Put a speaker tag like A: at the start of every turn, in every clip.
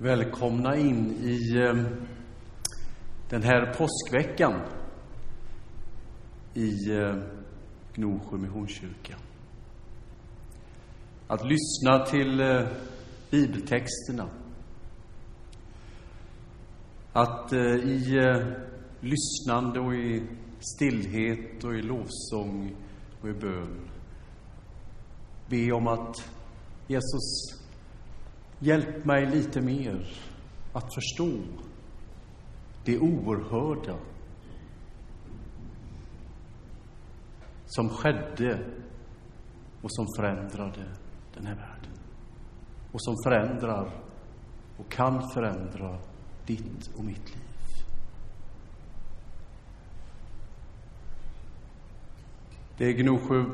A: Välkomna in i ehm, den här påskveckan i ehm, Gnosjö Missionskyrka. Att lyssna till eh, bibeltexterna. Att eh, i eh, lyssnande och i stillhet och i lovsång och i bön be om att Jesus Hjälp mig lite mer att förstå det oerhörda som skedde och som förändrade den här världen. Och som förändrar och kan förändra ditt och mitt liv. Det är Gnosjö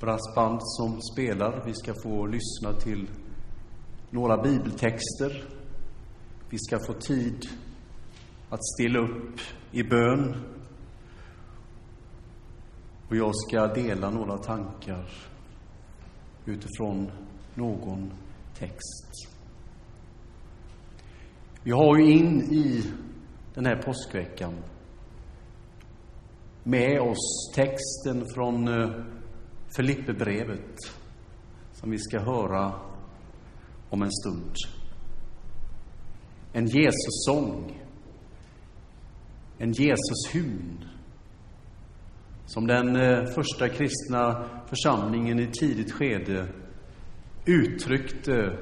A: brassband som spelar. Vi ska få lyssna till några bibeltexter. Vi ska få tid att stilla upp i bön. Och jag ska dela några tankar utifrån någon text. Vi har ju in i den här påskveckan med oss texten från eh, Filipperbrevet som vi ska höra om en stund. En Jesus-sång, En Jesus-hymn Som den eh, första kristna församlingen i tidigt skede uttryckte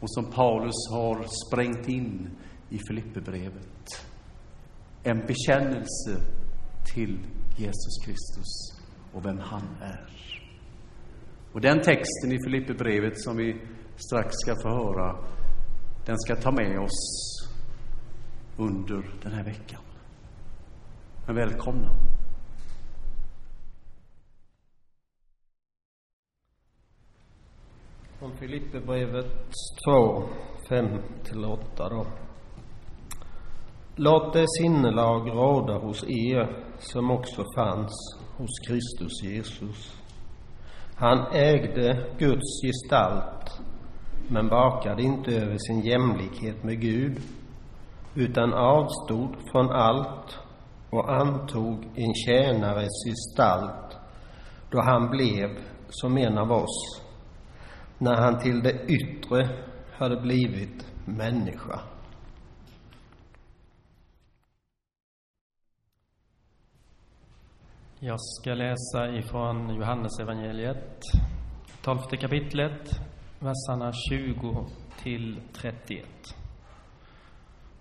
A: och som Paulus har sprängt in i Filipperbrevet. En bekännelse till Jesus Kristus och vem han är. Och den texten i Filipperbrevet som vi strax ska få höra, den ska ta med oss under den här veckan. Men välkomna.
B: Från Filipperbrevet 2, 5-8. då. Låt det sinnelag råda hos er som också fanns hos Kristus Jesus. Han ägde Guds gestalt men vakade inte över sin jämlikhet med Gud utan avstod från allt och antog en tjänares gestalt då han blev som en av oss när han till det yttre hade blivit människa.
C: Jag ska läsa ifrån Johannesevangeliet, tolfte kapitlet, verserna 20 till 31.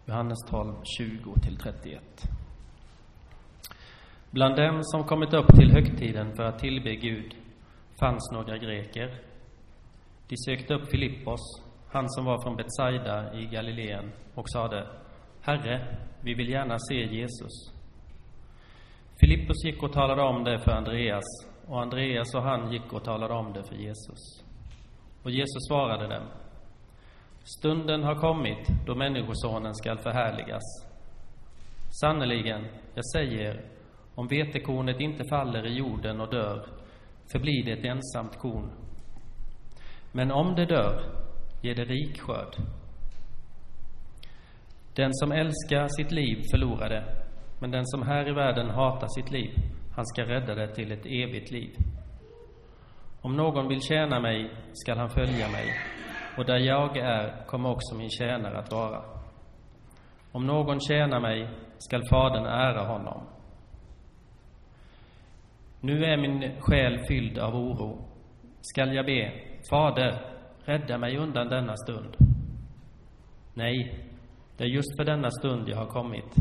C: Johannes 12, 20 till 31. Bland dem som kommit upp till högtiden för att tillbe Gud fanns några greker. De sökte upp Filippos, han som var från Betsaida i Galileen, och sade Herre, vi vill gärna se Jesus. Filippos gick och talade om det för Andreas, och Andreas och han gick och talade om det för Jesus. Och Jesus svarade dem. Stunden har kommit då Människosonen skall förhärligas. Sannerligen, jag säger, om vetekornet inte faller i jorden och dör, förblir det ett ensamt korn. Men om det dör, ger det rik skörd. Den som älskar sitt liv förlorar det, men den som här i världen hatar sitt liv, han ska rädda det till ett evigt liv. Om någon vill tjäna mig skall han följa mig, och där jag är kommer också min tjänare att vara. Om någon tjänar mig skall Fadern ära honom. Nu är min själ fylld av oro. Skall jag be, Fader, rädda mig undan denna stund? Nej, det är just för denna stund jag har kommit.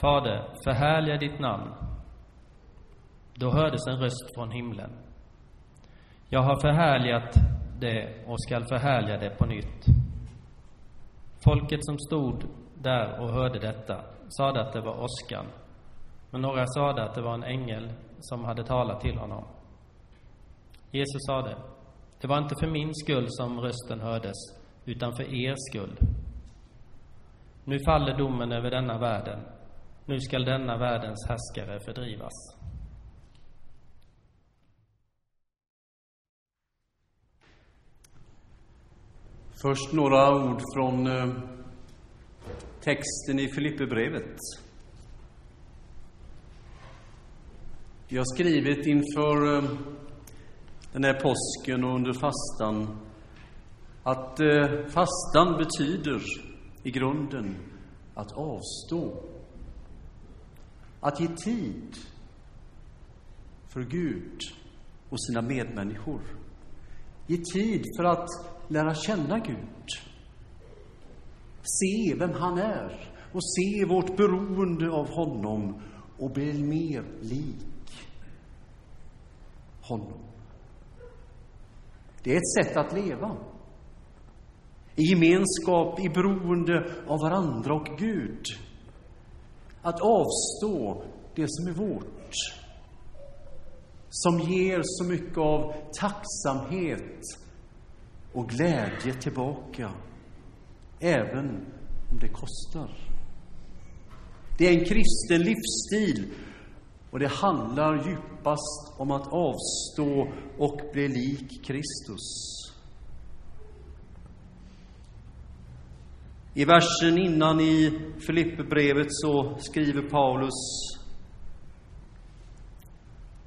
C: Fader, förhärliga ditt namn. Då hördes en röst från himlen. Jag har förhärligat det och skall förhärliga det på nytt. Folket som stod där och hörde detta sade att det var åskan, men några sade att det var en ängel som hade talat till honom. Jesus sade, det var inte för min skull som rösten hördes, utan för er skull. Nu faller domen över denna världen. Nu skall denna världens härskare fördrivas.
A: Först några ord från eh, texten i Filipperbrevet. Vi har skrivit inför eh, den här påsken och under fastan att eh, fastan betyder i grunden att avstå. Att ge tid för Gud och sina medmänniskor. Ge tid för att lära känna Gud. Se vem han är och se vårt beroende av honom och bli mer lik honom. Det är ett sätt att leva. I gemenskap, i beroende av varandra och Gud. Att avstå det som är vårt. Som ger så mycket av tacksamhet och glädje tillbaka. Även om det kostar. Det är en kristen livsstil och det handlar djupast om att avstå och bli lik Kristus. I versen innan i Filipperbrevet så skriver Paulus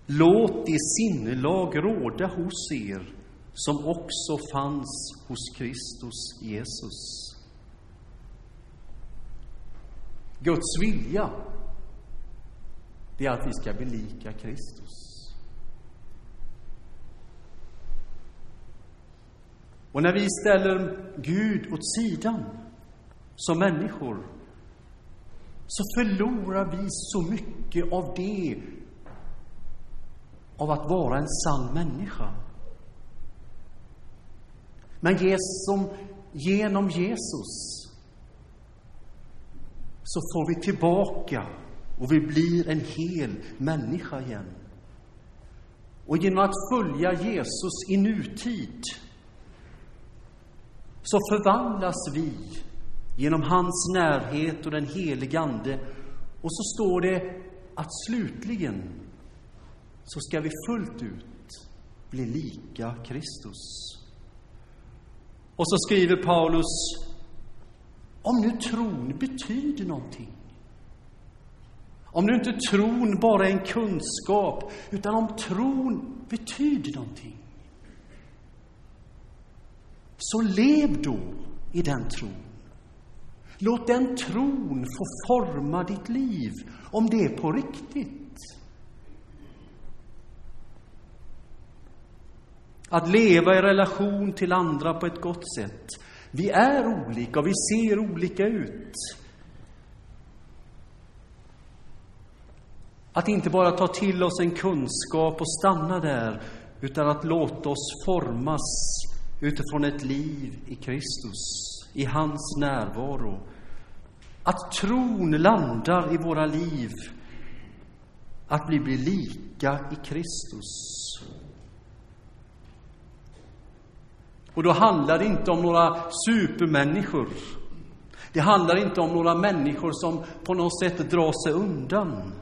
A: Låt det sinnelag råda hos er som också fanns hos Kristus Jesus. Guds vilja, det är att vi ska belika Kristus. Och när vi ställer Gud åt sidan som människor så förlorar vi så mycket av det av att vara en sann människa. Men som, genom Jesus så får vi tillbaka och vi blir en hel människa igen. Och genom att följa Jesus i nutid så förvandlas vi genom hans närhet och den helige Ande. Och så står det att slutligen så ska vi fullt ut bli lika Kristus. Och så skriver Paulus, om nu tron betyder någonting, om nu inte tron bara är en kunskap, utan om tron betyder någonting, så lev då i den tron. Låt den tron få forma ditt liv, om det är på riktigt. Att leva i relation till andra på ett gott sätt. Vi är olika och vi ser olika ut. Att inte bara ta till oss en kunskap och stanna där, utan att låta oss formas utifrån ett liv i Kristus, i hans närvaro. Att tron landar i våra liv, att vi blir lika i Kristus. Och då handlar det inte om några supermänniskor. Det handlar inte om några människor som på något sätt drar sig undan.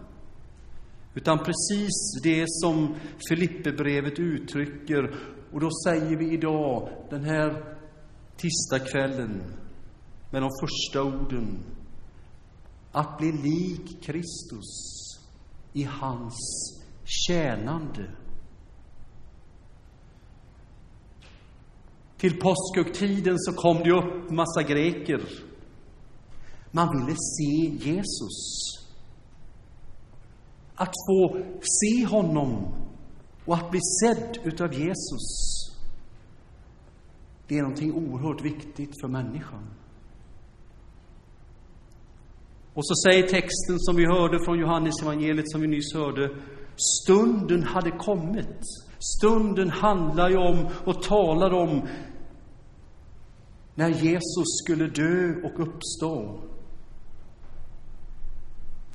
A: Utan precis det som Filipperbrevet uttrycker. Och då säger vi idag, den här tisdagskvällen, med de första orden. Att bli lik Kristus i hans tjänande. Till påskhögtiden så kom det upp massa greker. Man ville se Jesus. Att få se honom och att bli sedd utav Jesus. Det är någonting oerhört viktigt för människan. Och så säger texten som vi hörde från Johannes evangeliet som vi nyss hörde, stunden hade kommit. Stunden handlar ju om och talar om när Jesus skulle dö och uppstå.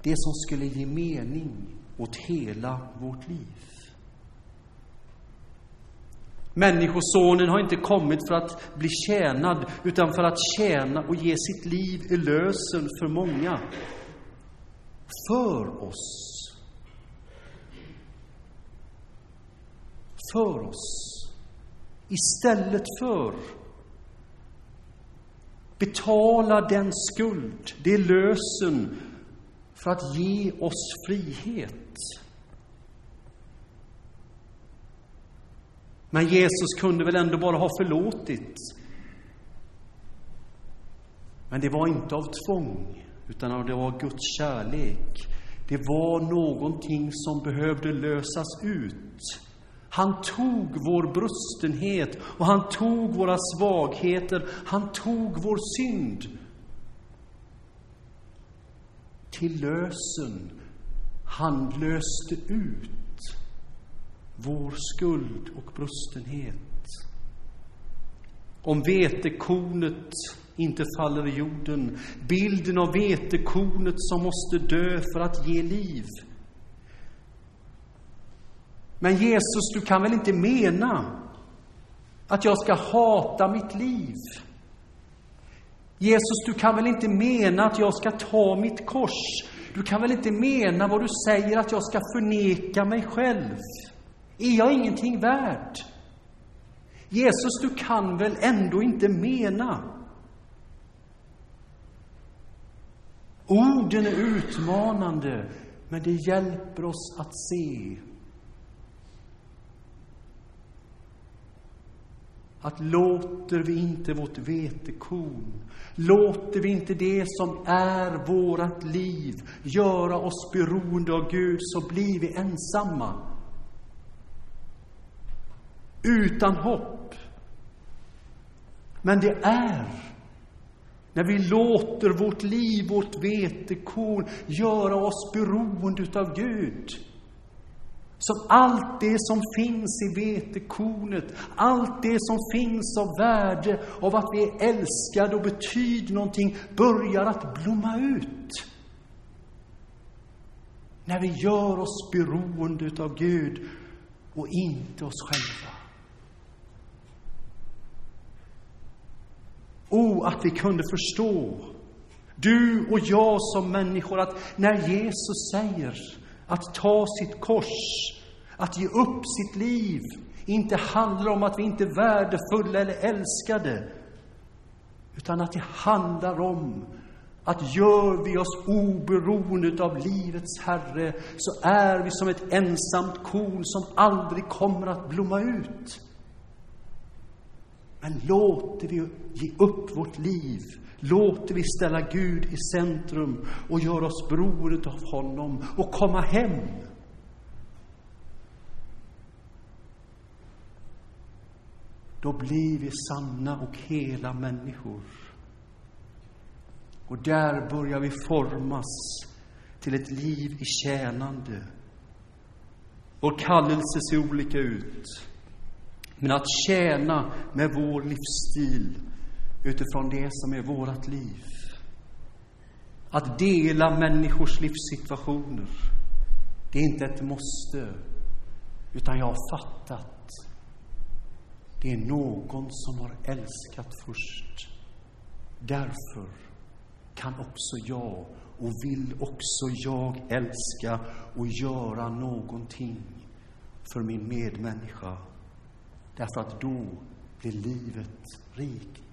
A: Det som skulle ge mening åt hela vårt liv. Människosonen har inte kommit för att bli tjänad, utan för att tjäna och ge sitt liv i lösen för många. För oss. För oss. Istället för betala den skuld, det lösen för att ge oss frihet. Men Jesus kunde väl ändå bara ha förlåtit. Men det var inte av tvång, utan det var Guds kärlek. Det var någonting som behövde lösas ut. Han tog vår brustenhet och han tog våra svagheter. Han tog vår synd till lösen. Han löste ut vår skuld och brustenhet. Om vetekornet inte faller i jorden, bilden av vetekornet som måste dö för att ge liv. Men Jesus, du kan väl inte mena att jag ska hata mitt liv? Jesus, du kan väl inte mena att jag ska ta mitt kors? Du kan väl inte mena vad du säger att jag ska förneka mig själv? Är jag ingenting värd? Jesus, du kan väl ändå inte mena? Orden är utmanande, men det hjälper oss att se att låter vi inte vårt vetekorn, låter vi inte det som är vårat liv göra oss beroende av Gud, så blir vi ensamma utan hopp. Men det är när vi låter vårt liv, vårt vetekorn, göra oss beroende utav Gud. Som allt det som finns i vetekornet, allt det som finns av värde, av att vi är älskade och betyder någonting, börjar att blomma ut. När vi gör oss beroende utav Gud och inte oss själva. O, att vi kunde förstå, du och jag som människor, att när Jesus säger att ta sitt kors, att ge upp sitt liv, inte handlar om att vi inte är värdefulla eller älskade, utan att det handlar om att gör vi oss oberoende av livets Herre, så är vi som ett ensamt korn som aldrig kommer att blomma ut. Men låter vi ge upp vårt liv, låter vi ställa Gud i centrum och göra oss beroende av honom och komma hem. Då blir vi sanna och hela människor. Och där börjar vi formas till ett liv i tjänande. Vår kallelse ser olika ut. Men att tjäna med vår livsstil utifrån det som är vårt liv. Att dela människors livssituationer. Det är inte ett måste, utan jag har fattat. Det är någon som har älskat först. Därför kan också jag och vill också jag älska och göra någonting för min medmänniska. Därför att då blir livet rikt.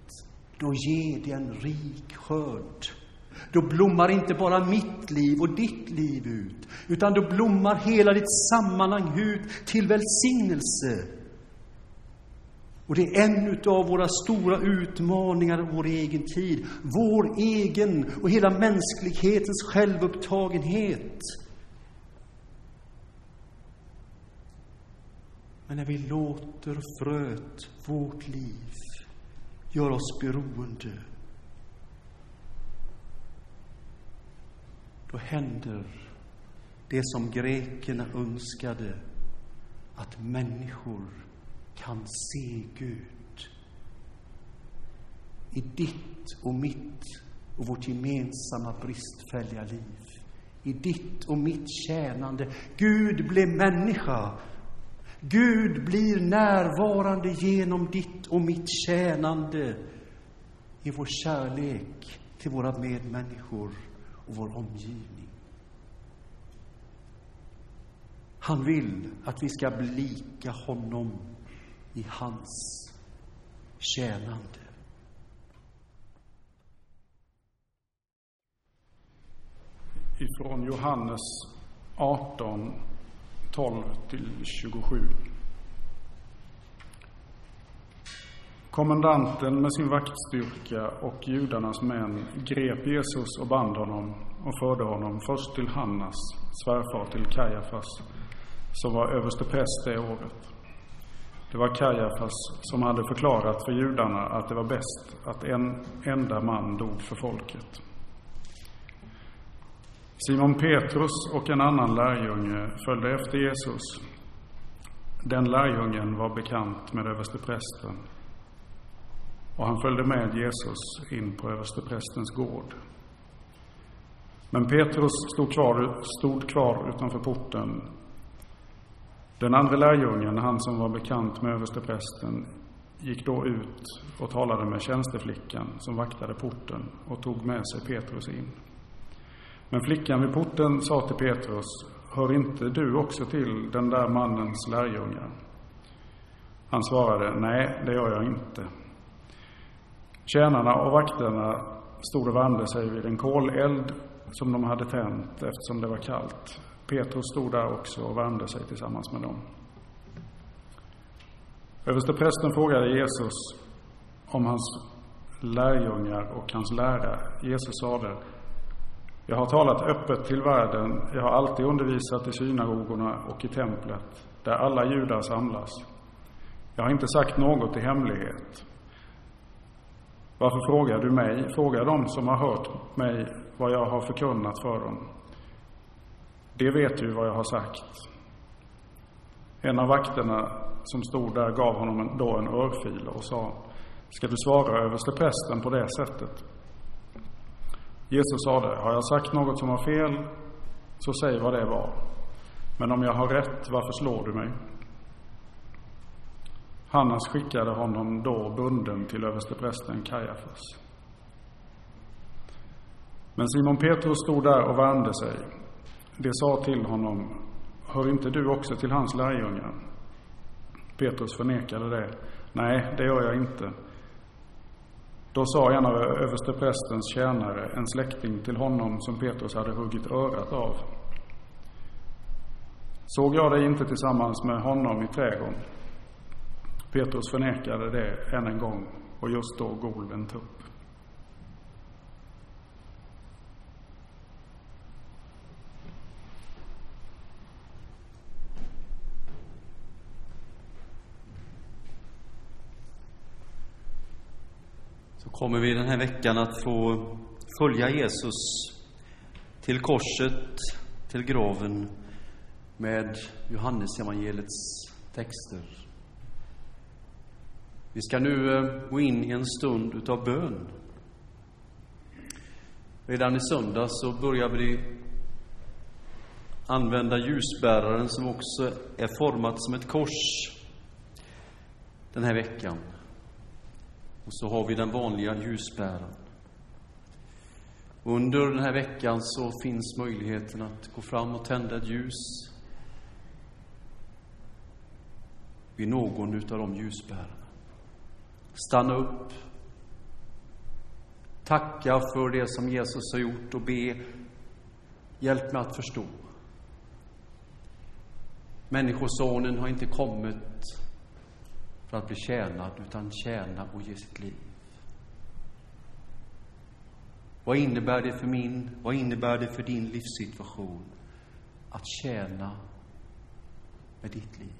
A: Då ger det en rik skörd. Då blommar inte bara mitt liv och ditt liv ut, utan då blommar hela ditt sammanhang ut till välsignelse. Och det är en av våra stora utmaningar i vår egen tid. Vår egen och hela mänsklighetens självupptagenhet. Men när vi låter fröet, vårt liv, gör oss beroende, då händer det som grekerna önskade, att människor kan se Gud. I ditt och mitt och vårt gemensamma bristfälliga liv. I ditt och mitt tjänande. Gud blev människa Gud blir närvarande genom ditt och mitt tjänande i vår kärlek till våra medmänniskor och vår omgivning. Han vill att vi ska bli lika honom i hans tjänande.
D: Ifrån Johannes 18 12 till 27. Kommendanten med sin vaktstyrka och judarnas män grep Jesus och band honom och förde honom först till Hannas, svärfar till Kajafas, som var överstepräst det året. Det var Kajafas som hade förklarat för judarna att det var bäst att en enda man dog för folket. Simon Petrus och en annan lärjunge följde efter Jesus. Den lärjungen var bekant med översteprästen och han följde med Jesus in på översteprästens gård. Men Petrus stod kvar, stod kvar utanför porten. Den andra lärjungen, han som var bekant med översteprästen, gick då ut och talade med tjänsteflickan som vaktade porten och tog med sig Petrus in. Men flickan vid porten sa till Petrus, hör inte du också till den där mannens lärjungar? Han svarade, nej, det gör jag inte. Tjänarna och vakterna stod och värmde sig vid en koleld som de hade tänt eftersom det var kallt. Petrus stod där också och värmde sig tillsammans med dem. Översteprästen frågade Jesus om hans lärjungar och hans lära. Jesus sade, jag har talat öppet till världen, jag har alltid undervisat i synagogorna och i templet, där alla judar samlas. Jag har inte sagt något i hemlighet. Varför frågar du mig? Fråga dem som har hört mig vad jag har förkunnat för dem. Det vet ju vad jag har sagt. En av vakterna som stod där gav honom då en örfil och sa, ska du svara översteprästen på det sättet? Jesus sade, har jag sagt något som var fel, så säg vad det var. Men om jag har rätt, varför slår du mig? Hannas skickade honom då bunden till översteprästen Kajafas. Men Simon Petrus stod där och värmde sig. De sa till honom, hör inte du också till hans lärjungar? Petrus förnekade det. Nej, det gör jag inte. Då sa en av översteprästens tjänare, en släkting till honom som Petrus hade huggit örat av. Såg jag dig inte tillsammans med honom i trädgården? Petrus förnekade det än en gång och just då gol en tupp.
A: Så kommer vi den här veckan att få följa Jesus till korset, till graven med Johannes evangeliets texter. Vi ska nu eh, gå in i en stund utav bön. Redan i söndag så började vi använda ljusbäraren som också är format som ett kors den här veckan. Och så har vi den vanliga ljusbäraren. Under den här veckan så finns möjligheten att gå fram och tända ett ljus vid någon utav de ljusbärarna. Stanna upp. Tacka för det som Jesus har gjort och be Hjälp mig att förstå. Människosonen har inte kommit för att bli tjänad, utan tjäna och ge sitt liv. Vad innebär det för min, vad innebär det för din livssituation att tjäna med ditt liv?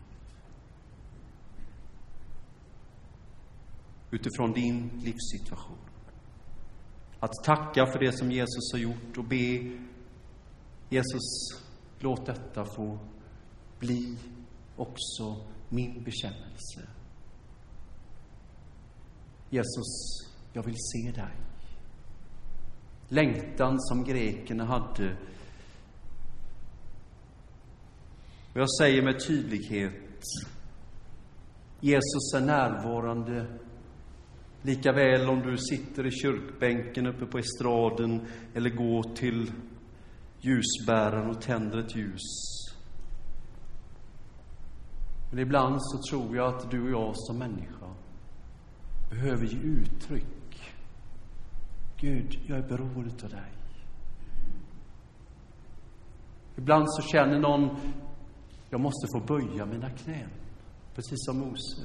A: utifrån din livssituation. Att tacka för det som Jesus har gjort och be Jesus, låt detta få bli också min bekännelse. Jesus, jag vill se dig. Längtan som grekerna hade. Och jag säger med tydlighet, Jesus är närvarande Lika väl om du sitter i kyrkbänken uppe på estraden eller går till ljusbäraren och tänder ett ljus. Men ibland så tror jag att du och jag som människa behöver ge uttryck. Gud, jag är beroende av dig. Ibland så känner någon, jag måste få böja mina knän, precis som Mose.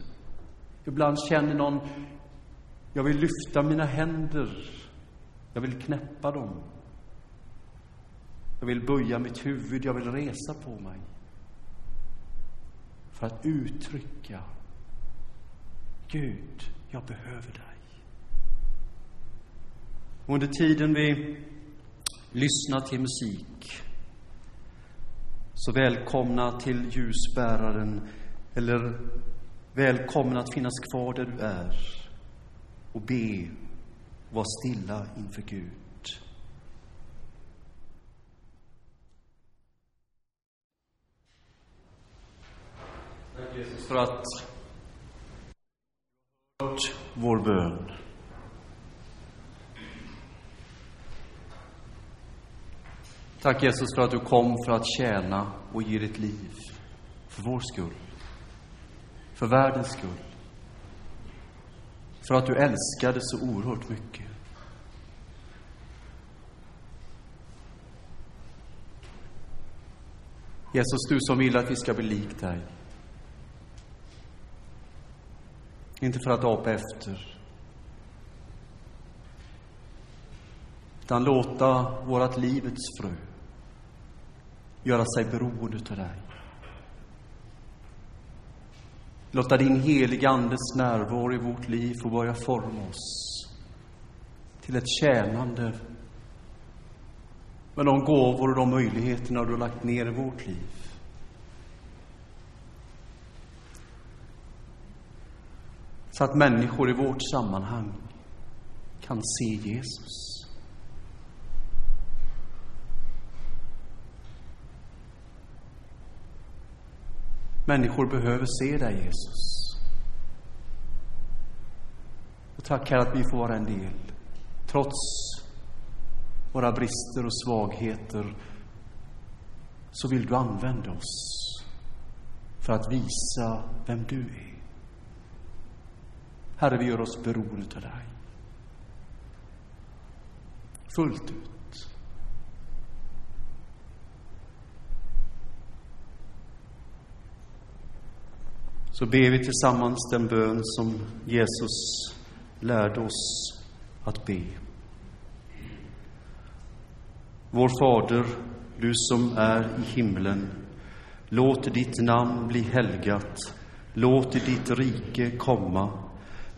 A: Ibland känner någon, jag vill lyfta mina händer, jag vill knäppa dem. Jag vill böja mitt huvud, jag vill resa på mig. För att uttrycka, Gud, jag behöver dig. Och under tiden vi lyssnar till musik, så välkomna till ljusbäraren, eller välkommen att finnas kvar där du är och be, och var stilla inför Gud. Tack Jesus för att hört vår bön. Tack Jesus för att du kom för att tjäna och ge ditt liv. För vår skull. För världens skull. För att du älskade så oerhört mycket. Jesus, du som vill att vi ska bli lik dig. Inte för att apa efter. Utan låta vårt livets frö göra sig beroende av dig. Låta din heliga Andes närvaro i vårt liv få börja forma oss till ett tjänande med de gåvor och de möjligheterna du har lagt ner i vårt liv. Så att människor i vårt sammanhang kan se Jesus. Människor behöver se dig, Jesus. Och tack, Herre, att vi får vara en del. Trots våra brister och svagheter så vill du använda oss för att visa vem du är. Herre, vi gör oss beroende av dig. Fullt ut. så ber vi tillsammans den bön som Jesus lärde oss att be. Vår Fader, du som är i himlen. Låt ditt namn bli helgat. Låt ditt rike komma.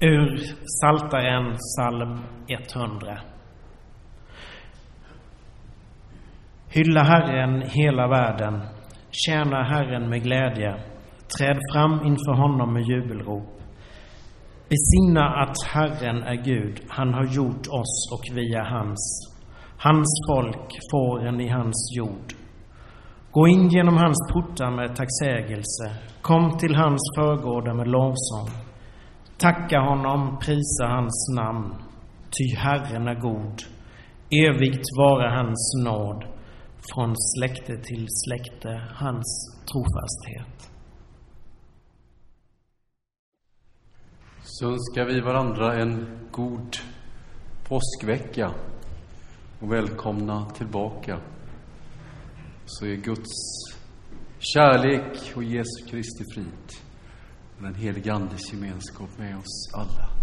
E: Ur Saltaren psalm 100. Hylla Herren hela världen, tjäna Herren med glädje, träd fram inför honom med jubelrop. Besinna att Herren är Gud, han har gjort oss och vi är hans. Hans folk, fåren i hans jord. Gå in genom hans portar med tacksägelse, kom till hans förgårdar med lovsång. Tacka honom, prisa hans namn, ty Herren är god. Evigt vara hans nåd, från släkte till släkte hans trofasthet.
A: Så önskar vi varandra en god påskvecka och välkomna tillbaka. Så är Guds kärlek och Jesu Kristi frid och den helige Andes gemenskap med oss alla.